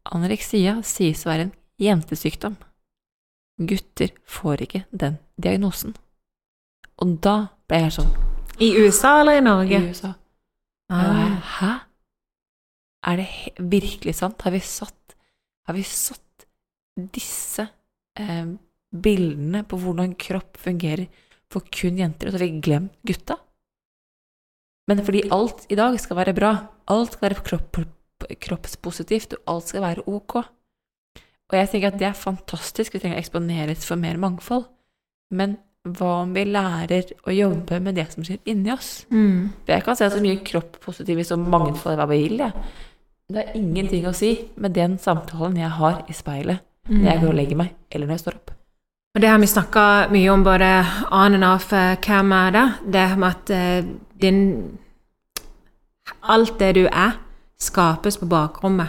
anoreksia sies å være en jentesykdom. Gutter får ikke den diagnosen. Og da ble jeg sånn I USA eller i Norge? i USA. Ah. Hæ? Er det virkelig sant? Har vi satt, har vi satt disse eh, bildene på hvordan kropp fungerer for kun jenter, og så har vi glemt gutta? Men fordi alt i dag skal være bra, alt skal være kropp, kroppspositivt, og alt skal være ok. Og jeg tenker at det er fantastisk, vi trenger å eksponeres for mer mangfold. Men hva om vi lærer å jobbe med det som skjer inni oss? Mm. For Jeg kan se så mye kropppositivisme og mangfold hva vi vil, jeg. Det har ingenting å si med den samtalen jeg har i speilet når jeg går og legger meg, eller når jeg står opp. Og det har vi snakka mye om både on and off eh, camera, da. Det med at eh, din Alt det du er, skapes på bakrommet.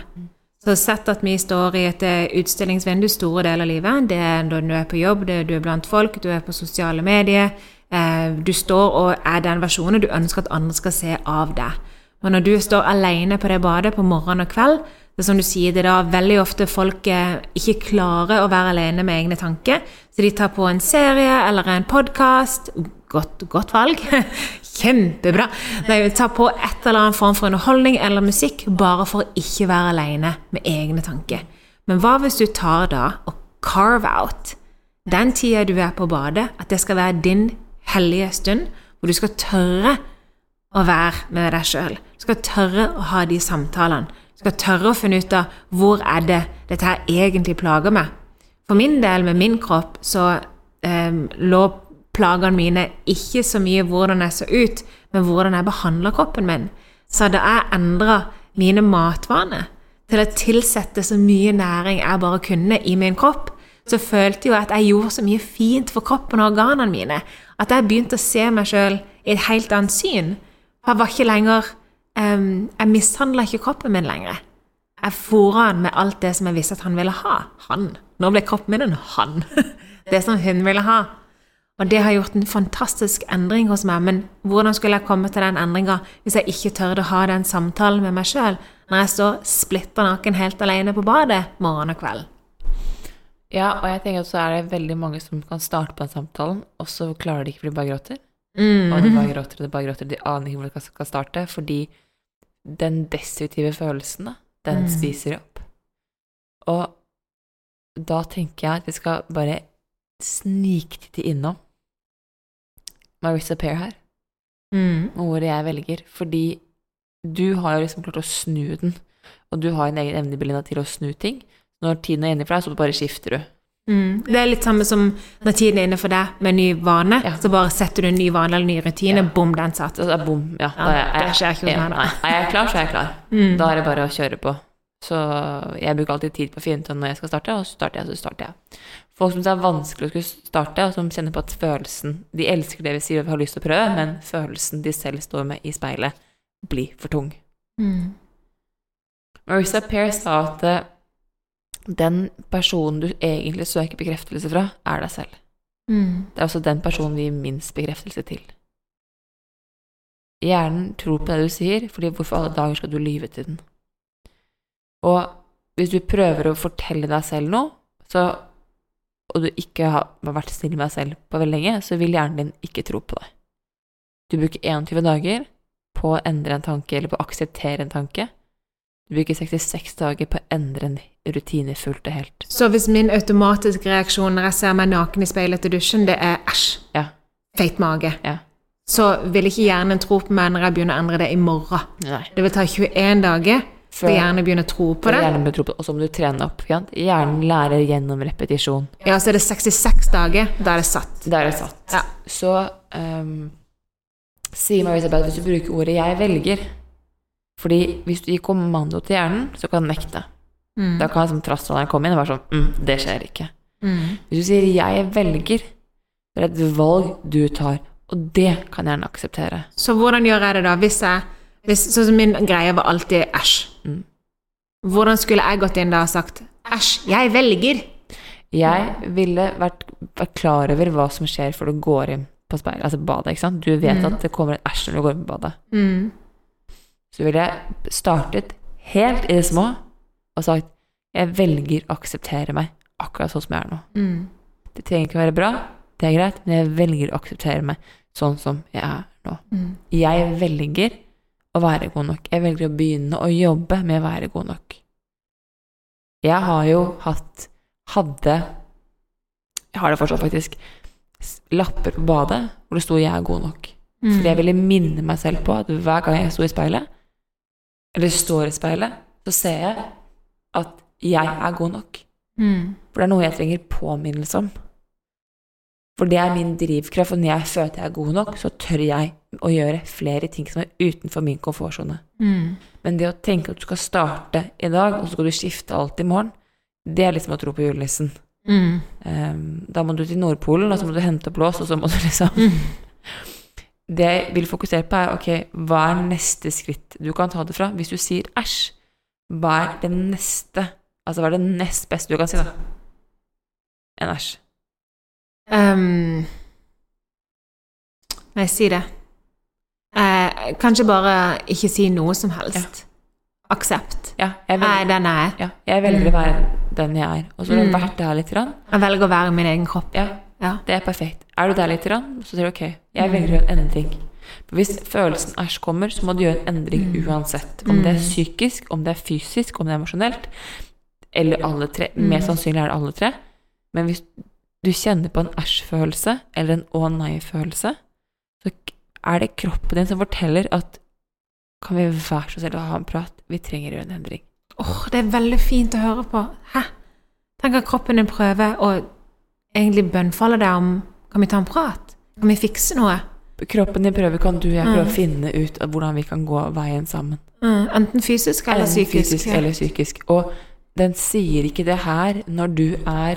Så sett at vi står i et eh, utstillingsvindu store deler av livet. Det er når du er på jobb, det er du er blant folk, du er på sosiale medier. Du står og er den versjonen du ønsker at andre skal se av deg. Og når du står alene på det badet på morgen og kveld, det er som du sier, det er da veldig ofte folk eh, ikke klarer å være alene med egne tanker, så de tar på en serie eller en podkast. Godt, godt valg. Kjempebra. Nei, tar på et eller annet form for underholdning eller musikk bare for å ikke være alene med egne tanker. Men hva hvis du tar da og carve out den tida du er på badet, at det skal være din hellige stund, hvor du skal tørre å være med deg sjøl. Du skal tørre å ha de samtalene. Skal tørre å finne ut av hvor er det dette her egentlig plager meg. For min del, med min kropp, så eh, lå plagene mine ikke så mye hvordan jeg så ut, men hvordan jeg behandla kroppen min. Så da jeg endra mine matvaner til å tilsette så mye næring jeg bare kunne i min kropp, så følte jeg at jeg gjorde så mye fint for kroppen og organene mine. At jeg begynte å se meg sjøl i et helt annet syn. Jeg var ikke lenger um, Jeg mishandla ikke kroppen min lenger. Jeg fôra han med alt det som jeg visste at han ville ha. Han. Nå ble kroppen min en han. Det som hun ville ha. Og det har gjort en fantastisk endring hos meg, men hvordan skulle jeg komme til den endringa hvis jeg ikke tørde å ha den samtalen med meg sjøl når jeg står splitter naken helt alene på badet morgen og kveld? Ja, og jeg tenker at så er det veldig mange som kan starte på den samtalen, og så klarer de ikke for de bare gråter. Mm. Og de bare gråter og de bare gråter. De aner ikke hvor de skal starte, fordi den destruktive følelsen, da, den Mm. spiser opp. Og da tenker jeg at vi skal bare sniktitte innom Marissa Pair her, Mm. ordet jeg velger, fordi du har jo liksom klart å snu den, og du har en egen evne Belinda, til å snu ting. Når tiden er inne for deg, så bare skifter du. Mm. Det er litt samme som når tiden er inne for deg med ny vane. Ja. Så bare setter du en ny vane eller ny rutine, Ja. bom, den satt. Altså, bom, ja. Da er jeg, det skjer ikke hos meg, da. Er jeg klar, så er jeg klar. Mm. Da er det bare å kjøre på. Så jeg bruker alltid tid på å finne ut når jeg skal starte, og så starter jeg, så starter jeg. Folk som det er vanskelig å skulle starte, og som kjenner på at følelsen De elsker det vi sier og har lyst til å prøve, men følelsen de selv står med i speilet, blir for tung. Mm. Marissa Pair sa at eh, den personen du egentlig søker bekreftelse fra, er deg selv. Mm. Det er også den personen vi gir minst bekreftelse til. Hjernen tror på det du sier, fordi hvorfor alle dager skal du lyve til den? Og hvis du prøver å fortelle deg selv noe, så, og du ikke har vært snill med deg selv på veldig lenge, så vil hjernen din ikke tro på deg. Du bruker 21 dager på å endre en tanke, eller på å akseptere en tanke. Du bruker 66 dager på å endre en rutine fullt og helt. Så hvis min automatiske reaksjon når jeg ser meg naken i speilet til dusjen, det er æsj, Ja. feit mage, Ja. så vil ikke hjernen tro på meg når jeg begynner å endre det i morgen. Nei. Det vil ta 21 dager før hjernen begynner å tro på det. Hjernen tro på det, og så må du trene opp. Ja? Hjernen lærer gjennom repetisjon. Ja, så er det 66 dager, da er det satt. Da er det satt. Ja. Så um, sier Marisa Isabel hvis du bruker ordet 'jeg velger' Fordi hvis du gir kommando til hjernen, så kan den nekte. Mm. Da kan liksom trastalderen komme inn og være sånn mm, 'Det skjer ikke'. Mm. Hvis du sier 'jeg velger', det er et valg du tar, og det kan hjernen akseptere. Så hvordan gjør jeg det da, hvis jeg hvis, Sånn som min greie var alltid æsj. Mm. Hvordan skulle jeg gått inn da og sagt æsj, jeg velger? Jeg ville vært, vært klar over hva som skjer før du går inn på speil, altså badet. ikke sant? Du vet at det kommer et æsj når du går inn på badet. Mm. Så ville jeg startet helt i det små og sagt jeg velger å akseptere meg akkurat sånn som jeg er nå. Mm. Det trenger ikke å være bra, det er greit, men jeg velger å akseptere meg sånn som jeg er nå. Mm. Jeg velger å være god nok. Jeg velger å begynne å jobbe med å være god nok. Jeg har jo hatt Hadde Jeg har det fortsatt, faktisk. Lapper på badet hvor det sto 'jeg er god nok'. Mm. Fordi jeg ville minne meg selv på at hver gang jeg sto i speilet, eller står i speilet, så ser jeg at jeg er god nok. Mm. For det er noe jeg trenger påminnelse om. For det er min drivkraft, og når jeg føler at jeg er god nok, så tør jeg å gjøre flere ting som er utenfor min komfortsone. Mm. Men det å tenke at du skal starte i dag, og så skal du skifte alt i morgen, det er liksom å tro på julenissen. Mm. Um, da må du til Nordpolen, og så må du hente opp lås, og så må du liksom Det jeg vil fokusere på, er ok, hva er neste skritt du kan ta det fra? Hvis du sier æsj, hva er det neste? Altså hva er det nest beste du kan si, da? En æsj. Um, nei, si det. Eh, kanskje bare ikke si noe som helst. Aksept. Ja, jeg velger, er den jeg er. ja, jeg velger å være den jeg er. Og så har du Mm. vært der litt. Jeg velger å være min egen kropp. Ja, Ja. det er perfekt. Er du der litt, så sier du ok, jeg velger å gjøre en endring. Hvis følelsen æsj kommer, så må du gjøre en endring uansett. Om det er psykisk, om det er fysisk, om det er emosjonelt, eller alle tre. Mest sannsynlig er det alle tre. Men hvis du kjenner på en æsj-følelse, eller en å nei-følelse, så er det kroppen din som forteller at kan vi være så snill å ha en prat? Vi trenger å gjøre en endring. Åh, det er veldig fint å høre på. Hæ? Tenk at kroppen din prøver å egentlig bønnfaller deg om Kan vi ta en prat? Kan vi fikse noe? Kroppen din prøver, kan du og jeg prøve Mm. å finne ut hvordan vi kan gå veien sammen. Mm, enten fysisk eller Enten psykisk. fysisk ja. eller psykisk. Og den sier ikke det her når du er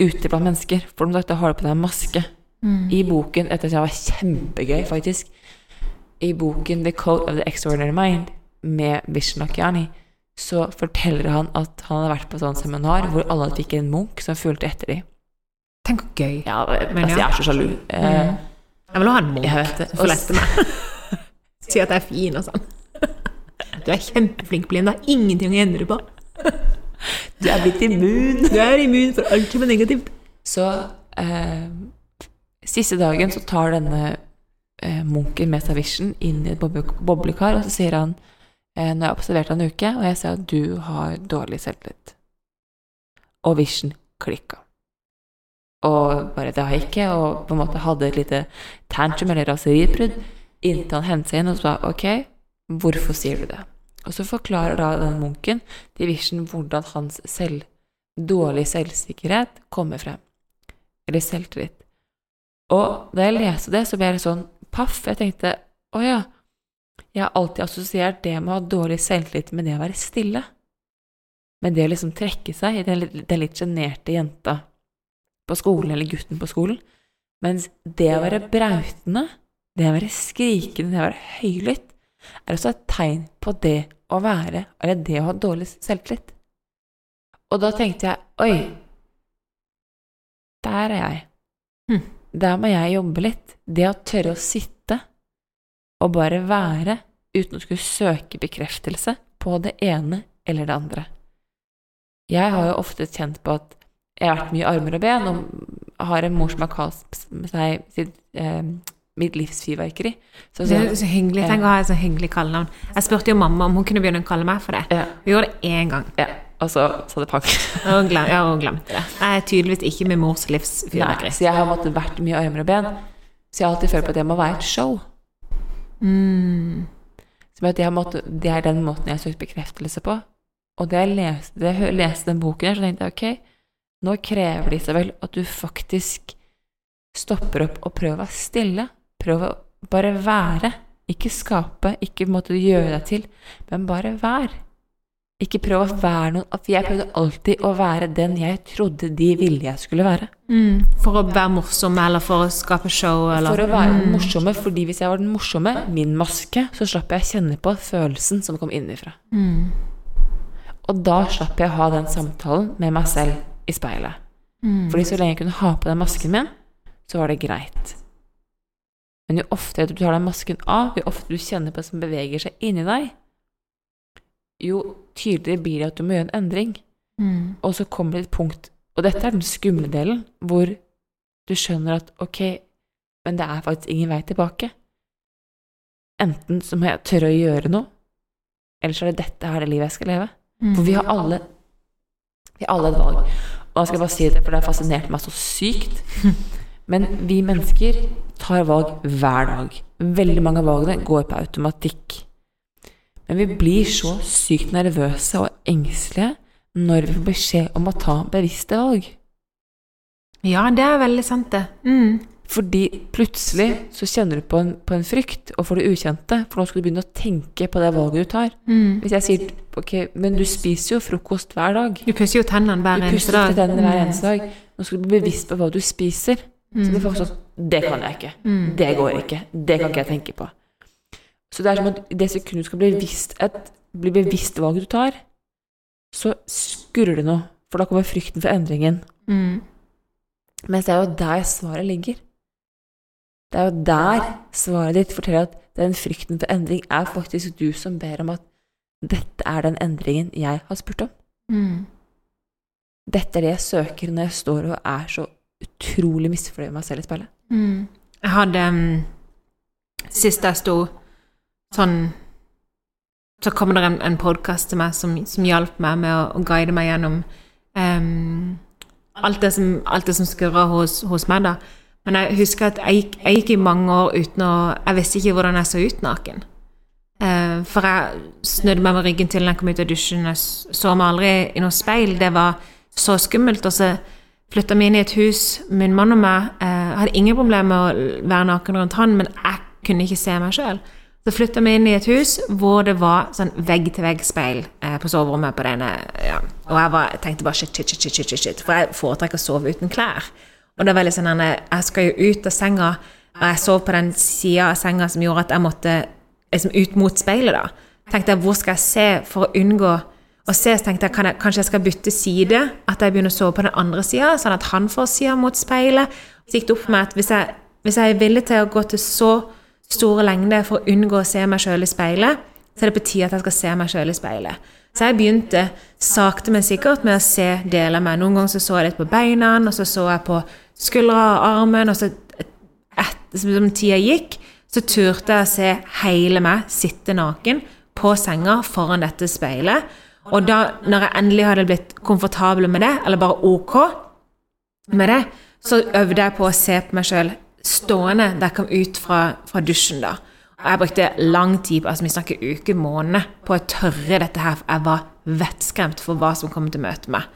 ute blant mennesker. For om sagt, har du på deg en maske. Mm. I boken Dette at jeg var kjempegøy, faktisk. I boken The Code of the Extraordinary Mind med Vishen Lakiani, så forteller han at han hadde vært på et sånt seminar hvor alle fikk en munk som fulgte etter dem. Tenk hvor gøy. Ja, Men altså, ja. jeg er så sjalu. Eh, Jeg vil ha en munk som flester meg. Si at jeg er fin og sånn. Du er kjempeflink, Blinde. Det er ingenting å endre på. du er blitt immun. Du er immun for alt som er negativt. Så eh, siste dagen så tar denne eh, munken med seg Vision inn i et boble, boblekar, og så sier han eh, Nå har jeg observert deg en uke, og jeg ser at du har dårlig selvtillit. Og Vision klikka. Og bare det har jeg ikke, og på en måte hadde et lite tantrum eller raseribrudd, inntil han hentet seg inn og sa ok, hvorfor sier du det? Og så forklarer da den munken Division Vision hvordan hans selv, dårlig selvsikkerhet kommer frem eller selvtillit. Og da jeg leste det, så ble jeg sånn paff. Jeg tenkte å ja, jeg har alltid assosiert det med å ha dårlig selvtillit med det å være stille. Med det å liksom trekke seg i den, den litt sjenerte jenta på skolen, eller gutten på skolen. Mens det å være brautende, det å være skrikende, det å være høylytt, er også et tegn på det å være, eller det å ha dårlig selvtillit. Og da tenkte jeg oi, der er jeg. Hm. Der må jeg jobbe litt. Det å tørre å sitte og bare være uten å skulle søke bekreftelse på det ene eller det andre. Jeg har jo ofte kjent på at jeg har vært mye armer og ben, og har en mor som har kalt seg sitt, eh, mitt livs fyrverkeri. Så, Det er så hyggelig. Tenk å ha et så hyggelig kallenavn. Jeg spurte jo mamma om hun kunne begynne å kalle meg for det. ja, Hun gjorde det én gang, ja, og så sa det pang. og glem, ja, hun glemte det. Jeg er tydeligvis ikke min mors livs fyrverkeri. så jeg har måttet vært mye armer og ben. Så jeg har alltid følt på at det må være et show. Mm. Som at jeg måtte, det er den måten jeg har søkt bekreftelse på. Og da jeg leste, jeg leste den boken her, så tenkte jeg ok, nå krever de seg vel at du faktisk stopper opp og prøver å være stille. Prøv å bare være. Ikke skape, ikke måtte gjøre deg til, men bare vær. Ikke prøv å være noen For jeg prøvde alltid å være den jeg trodde de ville jeg skulle være. Mm. For å være morsom, eller for å skape show, eller For å være den morsomme, fordi hvis jeg var den morsomme, min maske, så slapp jeg kjenne på følelsen som kom innenfra. Mm. Og da slapp jeg å ha den samtalen med meg selv i speilet. Mm. Fordi så lenge jeg kunne ha på den masken min, så var det greit. Men jo oftere du tar den masken av, jo oftere du kjenner på det som beveger seg inni deg, jo tydeligere blir det at du må gjøre en endring. Mm. Og så kommer det et punkt, og dette er den skumle delen, hvor du skjønner at ok, men det er faktisk ingen vei tilbake. Enten så må jeg tørre å gjøre noe, eller så er det dette her det livet jeg skal leve. Mm. For vi har alle Vi har alle et valg. Og jeg skal bare si det, for det har fascinert meg så sykt. Men vi mennesker tar valg hver dag. Veldig mange av valgene går på automatikk. Men vi blir så sykt nervøse og engstelige når vi får beskjed om å ta bevisste valg. Ja, det er veldig sant, det. Mm. Fordi plutselig så kjenner du på en, på en frykt og for det ukjente, for nå skal du begynne å tenke på det valget du tar. Mm. Hvis jeg sier ok, men du spiser jo frokost hver dag. Du pusser jo tennene hver eneste dag. til tennene hver eneste dag. Nå skal du bli bevisst på hva du spiser. Så det får sånn Det kan jeg ikke. Mm. Det går ikke. Det kan ikke jeg tenke på. Så det er som at i det sekundet du skal bli bevisst et, bli bevisst valget du tar, så skurrer det noe. For da kommer frykten for endringen. Mm. Mens det er jo der svaret ligger. Det er jo der svaret ditt forteller at den frykten for endring er faktisk du som ber om at dette er den endringen jeg har spurt om. Mm. Dette er det jeg søker når jeg står og er så utrolig misfornøyd med meg selv i speilet. Mm. Jeg hadde um, Sist jeg sto sånn Så kom det en, en podkast til meg som, som hjalp meg med å, å guide meg gjennom um, alt, det som, alt det som skurra hos, hos meg, da. Men jeg husker at jeg jeg gikk i mange år uten å Jeg visste ikke hvordan jeg så ut naken. Uh, for jeg snudde meg med ryggen til når jeg kom ut av dusjen. Jeg så meg aldri i noe speil. Det var så skummelt. Og så flytta vi inn i et hus, min mann og meg. Uh, hadde ingen problemer med å være naken rundt han, men jeg kunne ikke se meg sjøl. Så flytta vi inn i et hus hvor det var sånn vegg-til-vegg-speil eh, på soverommet på denne. Ja. Og jeg, var, tenkte bare shit, shit, shit, shit, shit, shit, for jeg foretrekker å sove uten klær. Og det var veldig sånn jeg skal jo ut av senga, og jeg sov på den sida av senga som gjorde at jeg måtte liksom ut mot speilet, da. Tenkte jeg, hvor skal jeg se for å unngå å se, så tenkte jeg, kan jeg kanskje jeg skal bytte side, at jeg begynner å sove på den andre sida, sånn at han får sida mot speilet. Så gikk det opp for meg at hvis jeg, hvis jeg er villig til å gå til så store lengder for å unngå å se meg sjøl i speilet, så er det på tide at jeg skal se meg sjøl i speilet. Så jeg begynte sakte, men sikkert med å se deler av meg. Noen ganger så, så jeg litt på beina, og så så jeg på skuldra og armen, og så etter som tida gikk, så turte jeg å se hele meg sitte naken på senga foran dette speilet. Og da når jeg endelig hadde blitt komfortabel med det, eller bare ok med det, så øvde jeg på å se på meg sjøl stående da jeg kom ut fra, fra dusjen. da. Og jeg brukte lang tid, altså vi snakker uke, måneder, på å tørre dette her. for Jeg var vettskremt for hva som kom til å møte meg.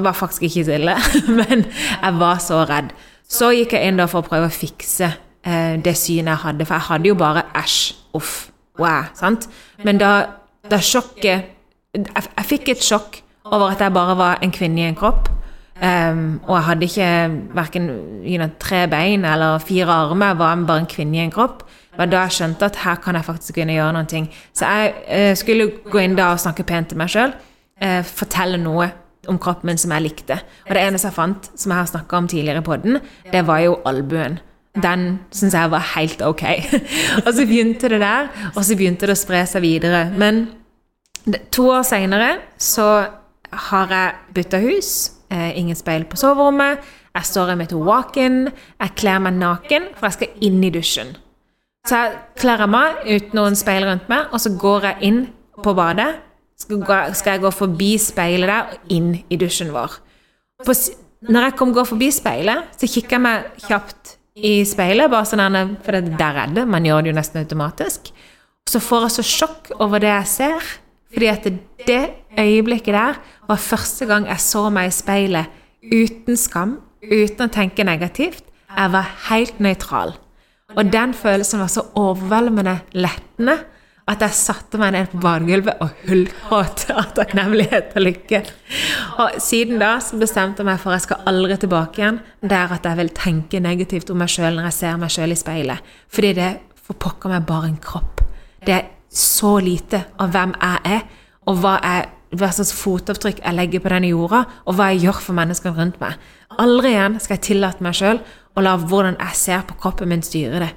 Det var faktisk ikke så ille, men jeg var så redd. Så gikk jeg inn da for å prøve å fikse eh, det synet jeg hadde, for jeg hadde jo bare æsj, uff, wow. sant? Men da, da sjokket jeg, jeg fikk et sjokk over at jeg bare var en kvinne i en kropp. Um, og jeg hadde ikke verken you know, tre bein eller fire armer, jeg var bare en kvinne i en kropp. Det var da jeg skjønte at her kan jeg faktisk kunne gjøre gjøre noe. Så jeg uh, skulle gå inn da og snakke pent til meg sjøl. Eh, fortelle noe om kroppen min som jeg likte. Og det eneste jeg fant, som jeg har snakka om tidligere på den, det var jo albuen. Den syns jeg var helt ok. og så begynte det der, og så begynte det å spre seg videre. Men to år seinere så har jeg bytta hus. Eh, ingen speil på soverommet. Jeg står i mitt walk-in. Jeg kler meg naken, for jeg skal inn i dusjen. Så jeg kler meg uten noen speil rundt meg, og så går jeg inn på badet. Skal jeg gå forbi speilet der og inn i dusjen vår. På, når jeg kom, går forbi speilet, så kikker jeg meg kjapt i speilet, bare sånn for der er det. Man gjør det jo nesten automatisk. Så får jeg så sjokk over det jeg ser, fordi at det øyeblikket der var første gang jeg så meg i speilet uten skam, uten å tenke negativt. Jeg var helt nøytral. Og den følelsen var så overveldende lettende at jeg satte meg ned på badegulvet og hulgråt av takknemlighet og lykke. Og siden da så bestemte jeg meg for at jeg skal aldri tilbake igjen der at jeg vil tenke negativt om meg sjøl når jeg ser meg sjøl i speilet. Fordi det for pokker meg bare en kropp. Det er så lite av hvem jeg er, og hva, jeg, hva slags fotavtrykk jeg legger på denne jorda, og hva jeg gjør for menneskene rundt meg. Aldri igjen skal jeg tillate meg sjøl å la hvordan jeg ser på kroppen min, styre det.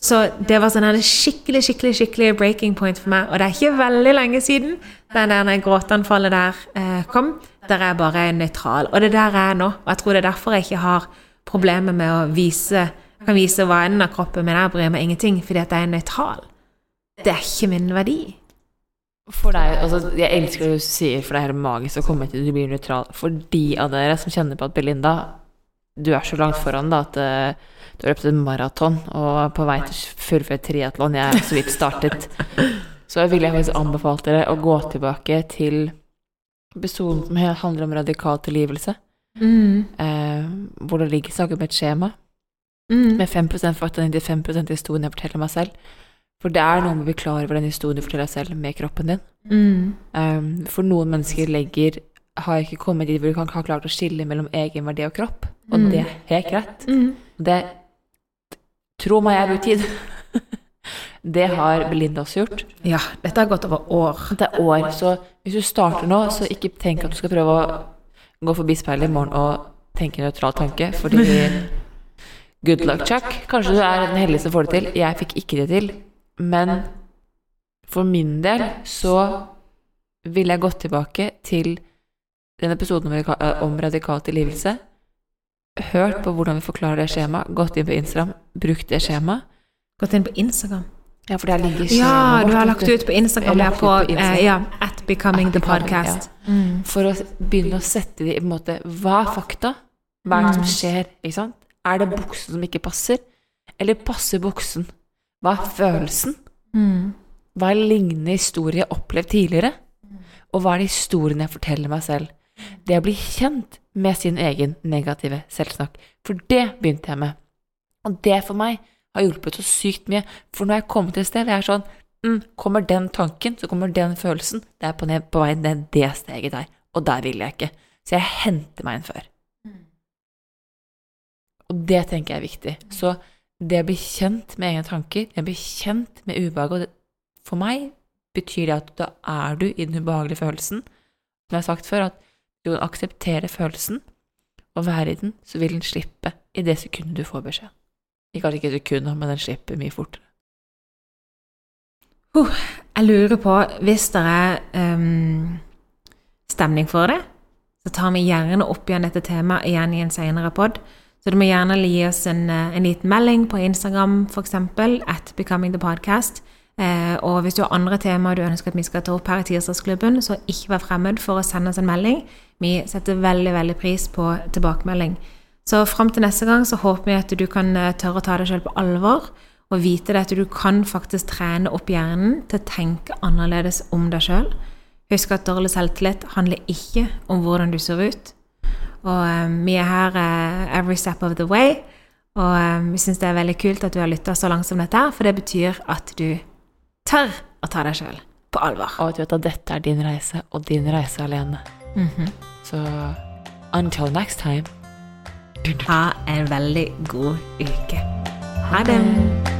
Så det var sånn en skikkelig skikkelig, skikkelig breaking point for meg. Og det er ikke veldig lenge siden den der gråteanfallet der eh, kom, der jeg bare er nøytral. Og det der er jeg nå. Og jeg tror det er derfor jeg ikke har problemer med å vise jeg kan vise hva enden av kroppen min er, bryr meg ingenting, fordi at jeg er nøytral. Det er ikke min verdi. For deg, altså, Jeg elsker det du sier, for det er helt magisk å komme til at du blir nøytral. For de av dere som kjenner på at Belinda du er så langt foran da, at uh, du har løpt en maraton og på vei til å fullføre triatlon. Jeg er så vidt startet. Så jeg vil jeg faktisk anbefale dere å gå tilbake til episoden som handler om radikal tilgivelse. Mm. Eh, hvor det ligger saker med et skjema. Mm. Med 5% fakta, 95% historien jeg forteller meg selv. For det er noe med å bli klar over den historien du forteller deg selv med kroppen din. Mm. Um, for noen mennesker legger har ikke kommet dit hvor du kan ha klart å skille mellom egenverdi og kropp. Og mm. det er helt greit. Mm. Det Tro meg, jeg brukt tid. det har Belinda også gjort. Ja, dette har gått over år. Det er år. Så hvis du starter nå, så ikke tenk at du skal prøve å gå forbi speilet i morgen og tenke en nøytral tanke, fordi Good luck, Chuck. Kanskje du er den heldige som får det til. Jeg fikk ikke det til. Men for min del så ville jeg gått tilbake til den episoden om radikal tilgivelse hørt på hvordan vi forklarer det skjemaet, gått inn på Instagram, brukt det skjemaet. Gått inn på Instagram? Ja, for der ligger Ja, du har lagt ut på Instagram, på, på Instagram. Uh, ja, at Becoming at the Podcast. Ja. Mm. For å begynne å sette det i en måte Hva er fakta? Hva er det som mm. skjer? Ikke sant? Er det buksen som ikke passer? Eller passer buksen? Hva er følelsen? Mm. Hva er lignende historie jeg har opplevd tidligere? Og hva er det historien jeg forteller meg selv? Det å bli kjent med sin egen negative selvsnakk. For det begynte jeg med. Og det for meg har hjulpet så sykt mye. For når jeg kommer til et sted, det er sånn mm, Kommer den tanken, så kommer den følelsen. Det er på, ned, på vei ned det steget der. Og der vil jeg ikke. Så jeg henter meg inn før. Og det tenker jeg er viktig. Så det å bli kjent med egne tanker, det å bli kjent med ubehaget For meg betyr det at da er du i den ubehagelige følelsen. Som jeg har sagt før, at du kan akseptere følelsen og være i den, så vil den slippe i det sekundet du får beskjed. Ikke at ikke sekundet, men den slipper mye fortere. Uh, jeg lurer på, hvis det er um, stemning for det, så tar vi gjerne opp igjen dette temaet igjen i en senere pod. Så du må gjerne gi oss en, eh, en liten melding på Instagram, f.eks., at Becoming the Podcast. Eh, og hvis du har andre temaer du ønsker at vi skal ta opp her i Tirsdagsklubben, så ikke vær fremmed for å sende oss en melding. Vi setter veldig, veldig pris på tilbakemelding. Så fram til neste gang så håper vi at du kan eh, tørre å ta deg selv på alvor, og vite det at du kan faktisk trene opp hjernen til å tenke annerledes om deg sjøl. Husk at dårlig selvtillit handler ikke om hvordan du ser ut. Og um, vi er her uh, every step of the way. Og um, vi syns det er veldig kult at du har lytta så langt som dette, for det betyr at du tør å ta deg sjøl på alvor. Og at du vet at dette er din reise, og din reise alene. Mm -hmm. Så until next time Ha en veldig god uke. Ha det.